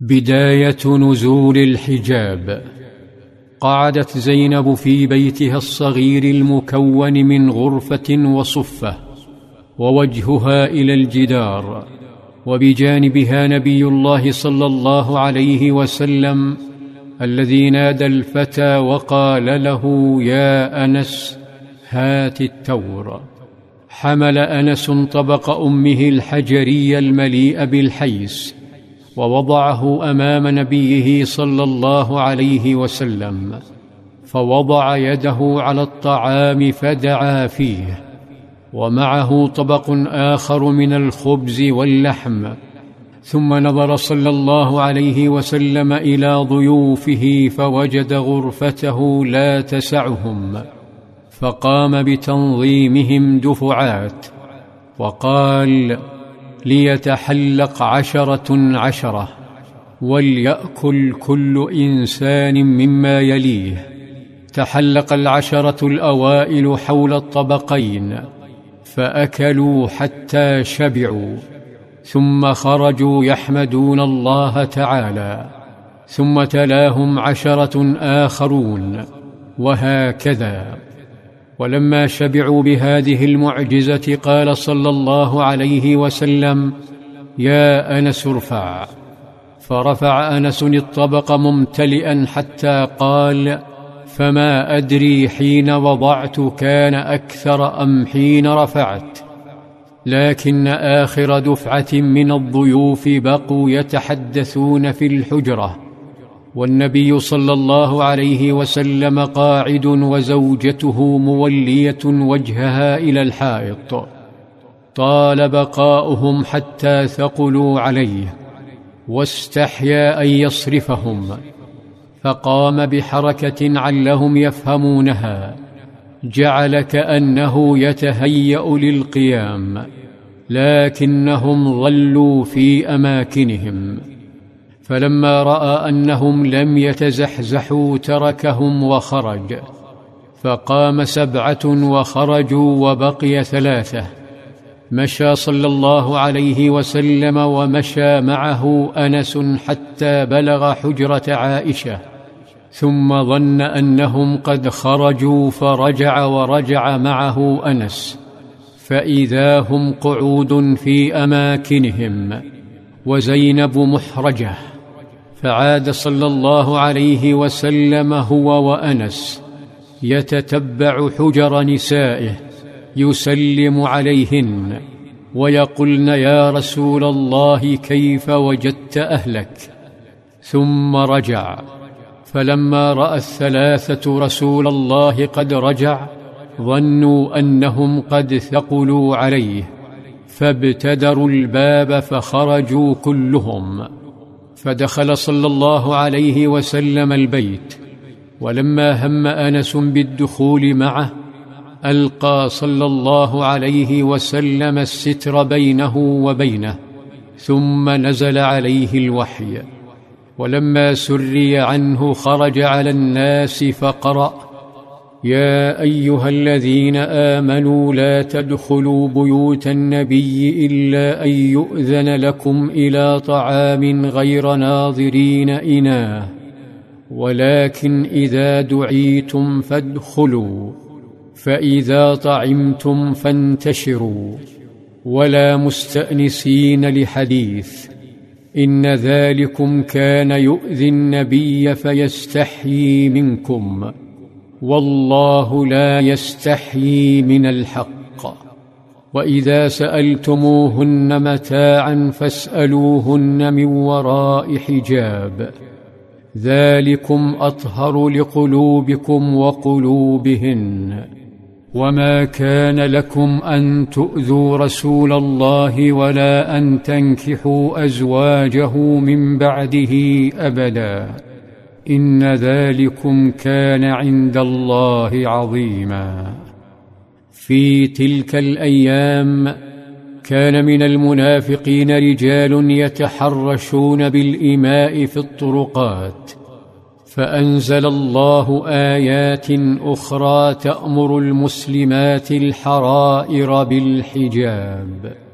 بداية نزول الحجاب. قعدت زينب في بيتها الصغير المكون من غرفة وصفة ووجهها إلى الجدار وبجانبها نبي الله صلى الله عليه وسلم الذي نادى الفتى وقال له يا أنس هات التور حمل أنس طبق أمه الحجري المليء بالحيس ووضعه أمام نبيه صلى الله عليه وسلم فوضع يده على الطعام فدعا فيه ومعه طبق آخر من الخبز واللحم ثم نظر صلى الله عليه وسلم إلى ضيوفه فوجد غرفته لا تسعهم فقام بتنظيمهم دفعات وقال ليتحلق عشرة عشرة وليأكل كل إنسان مما يليه. تحلق العشرة الأوائل حول الطبقين فأكلوا حتى شبعوا ثم خرجوا يحمدون الله تعالى ثم تلاهم عشرة آخرون وهكذا. ولما شبعوا بهذه المعجزة قال صلى الله عليه وسلم يا أنس ارفع. فرفع أنس الطبق ممتلئا حتى قال فما أدري حين وضعت كان أكثر أم حين رفعت لكن آخر دفعة من الضيوف بقوا يتحدثون في الحجرة. والنبي صلى الله عليه وسلم قاعد وزوجته مولية وجهها إلى الحائط. طال بقاؤهم حتى ثقلوا عليه واستحيا أن يصرفهم فقام بحركة علهم يفهمونها جعل كانه يتهيأ للقيام لكنهم ظلوا في أماكنهم. فلما رأى أنهم لم يتزحزحوا تركهم وخرج فقام سبعة وخرجوا وبقي ثلاثة. مشى صلى الله عليه وسلم ومشى معه أنس حتى بلغ حجرة عائشة ثم ظن أنهم قد خرجوا فرجع ورجع معه أنس فإذا هم قعود في أماكنهم. وزينب محرجة. فعاد صلى الله عليه وسلم هو وأنس يتتبع حجر نسائه يسلم عليهن ويقولن يا رسول الله كيف وجدت أهلك؟ ثم رجع. فلما رأى الثلاثة رسول الله قد رجع ظنوا أنهم قد ثقلوا عليه فابتدروا الباب فخرجوا كلهم. فدخل صلى الله عليه وسلم البيت ولما هم آنس بالدخول معه ألقى صلى الله عليه وسلم الستر بينه وبينه ثم نزل عليه الوحي ولما سري عنه خرج على الناس فقرأ يا أيها الذين آمنوا لا تدخلوا بيوت النبي إلا أن يؤذن لكم إلى طعام غير ناظرين إناه ولكن إذا دعيتم فادخلوا فإذا طعمتم فانتشروا ولا مستأنسين لحديث إن ذلكم كان يؤذي النبي فيستحيي منكم. والله لا يستحيي من الحق. وإذا سألتموهن متاعا فاسألوهن من وراء حجاب. ذلكم أطهر لقلوبكم وقلوبهن. وما كان لكم أن تؤذوا رسول الله ولا أن تنكحوا أزواجه من بعده ابدا. إن ذلكم كان عند الله عظيما. في تلك الأيام كان من المنافقين رجال يتحرشون بالإماء في الطرقات فأنزل الله آيات أخرى تأمر المسلمات الحرائر بالحجاب.